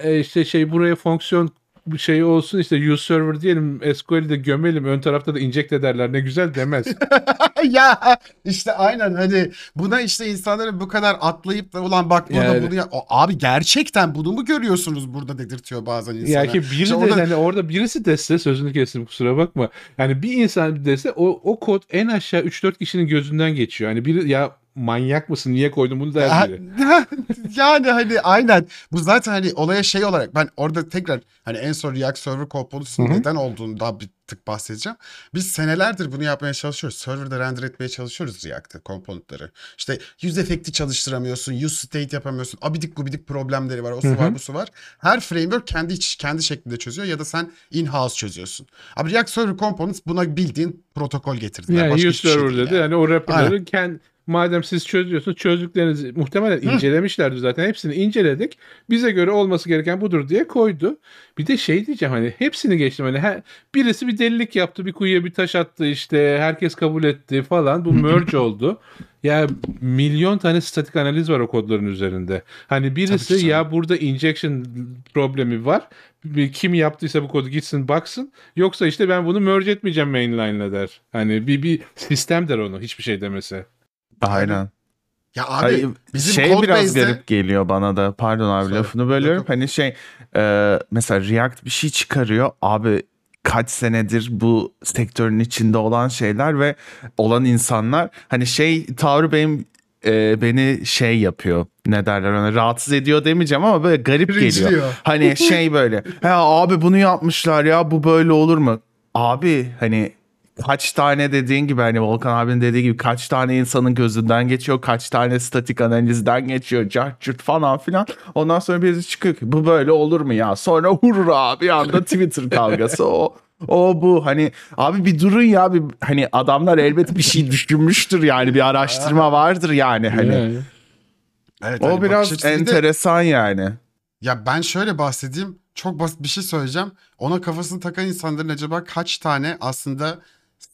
e, işte şey buraya fonksiyon şey olsun işte use server diyelim SQL'i de gömelim ön tarafta da inject ederler ne güzel demez. *laughs* ya işte aynen hani buna işte insanların bu kadar atlayıp da ulan bak burada Yani- bunu ya O- abi gerçekten bunu mu görüyorsunuz burada dedirtiyor bazen insana. Ya ki biri İşte de orada- hani orada birisi dese sözünü kestim kusura bakma. Yani bir insan dese o, o kod en aşağı 3-4 kişinin gözünden geçiyor. Hani biri ya manyak mısın niye koydun bunu der biri. *laughs* yani hani aynen bu zaten hani olaya şey olarak ben orada tekrar hani en son React Server Components'ın neden olduğunu daha bir tık bahsedeceğim. Biz senelerdir bunu yapmaya çalışıyoruz. Server'da render etmeye çalışıyoruz React'ı, komponentleri. İşte yüz efekti çalıştıramıyorsun, use state yapamıyorsun. Abidik gubidik problemleri var, o su var, bu su var. Her framework kendi iç, kendi şeklinde çözüyor ya da sen in-house çözüyorsun. Abi React Server Components buna bildiğin protokol getirdiler. Yani Başka use şey dedi. yani. Yani o wrapper'ları kend, Madem siz çözüyorsunuz çözdüklerinizi muhtemelen incelemişlerdi zaten. Hepsini inceledik. Bize göre olması gereken budur diye koydu. Bir de şey diyeceğim hani hepsini geçtim. Hani her, birisi bir delilik yaptı. Bir kuyuya bir taş attı işte. Herkes kabul etti falan. Bu merge oldu. Ya milyon tane statik analiz var o kodların üzerinde. Hani birisi ya burada injection problemi var. Kim yaptıysa bu kodu gitsin baksın. Yoksa işte ben bunu merge etmeyeceğim mainline'la der. Hani bir, bir sistem der onu hiçbir şey demese. Aynen. Ya abi Ay, bizim şey biraz base'de- garip geliyor bana da. Pardon abi Söyle. lafını bölüyorum. Hani şey e, mesela React bir şey çıkarıyor. Abi kaç senedir bu sektörün içinde olan şeyler ve olan insanlar hani şey tavrı benim e, beni şey yapıyor. Ne derler ona rahatsız ediyor demeyeceğim ama böyle garip geliyor. Cringe'liyor. Hani şey böyle. Ha abi bunu yapmışlar ya bu böyle olur mu? Abi hani kaç tane dediğin gibi hani Volkan abinin dediği gibi kaç tane insanın gözünden geçiyor, kaç tane statik analizden geçiyor, cart curt falan filan. Ondan sonra birisi çıkıyor ki bu böyle olur mu ya? Sonra hurra bir anda Twitter kavgası o o bu hani abi bir durun ya bir hani adamlar elbet bir şey düşünmüştür yani bir araştırma vardır yani hani. Yani. Evet, O hani biraz bir de- enteresan yani. Ya ben şöyle bahsedeyim. Çok basit bir şey söyleyeceğim. Ona kafasını takan insanların acaba kaç tane aslında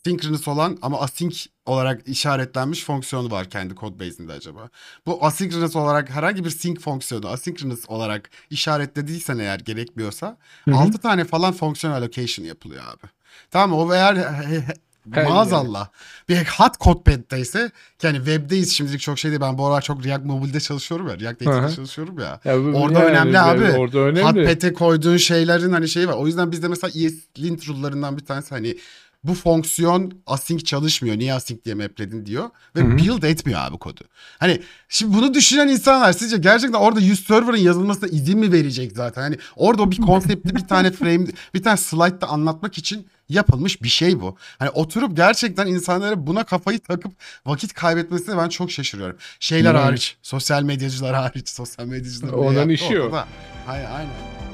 synchronous olan ama async olarak işaretlenmiş fonksiyonu var kendi code base'inde acaba? Bu asynchronous olarak herhangi bir sync fonksiyonu asynchronous olarak işaretlediysen eğer gerekmiyorsa Hı hı. 6 tane falan fonksiyon allocation yapılıyor abi. Tamam? O eğer maazallah bir hot codepad'deyse yani webdeyiz şimdilik çok şey değil. Ben bu aralar çok React Mobile'de çalışıyorum ya. React. Native'de çalışıyorum ya. Ya bu- Orada yani önemli abi. Orada önemli. Hotpad'e koyduğun şeylerin hani şeyi var. O yüzden bizde mesela ESLint rule'larından bir tanesi hani bu fonksiyon async çalışmıyor. Niye async diye mapledin diyor. Ve Hı hı. build etmiyor abi kodu. Hani şimdi bunu düşünen insanlar sizce gerçekten orada 100 server'ın yazılmasına izin mi verecek zaten? Hani orada o bir konsepti bir tane *laughs* frame bir tane slide'da anlatmak için yapılmış bir şey bu. Hani oturup gerçekten insanlara buna kafayı takıp vakit kaybetmesine ben çok şaşırıyorum. Şeyler Yani. hariç, sosyal medyacılar hariç, sosyal medyacılar Onların işi ortada. Hayır, aynen.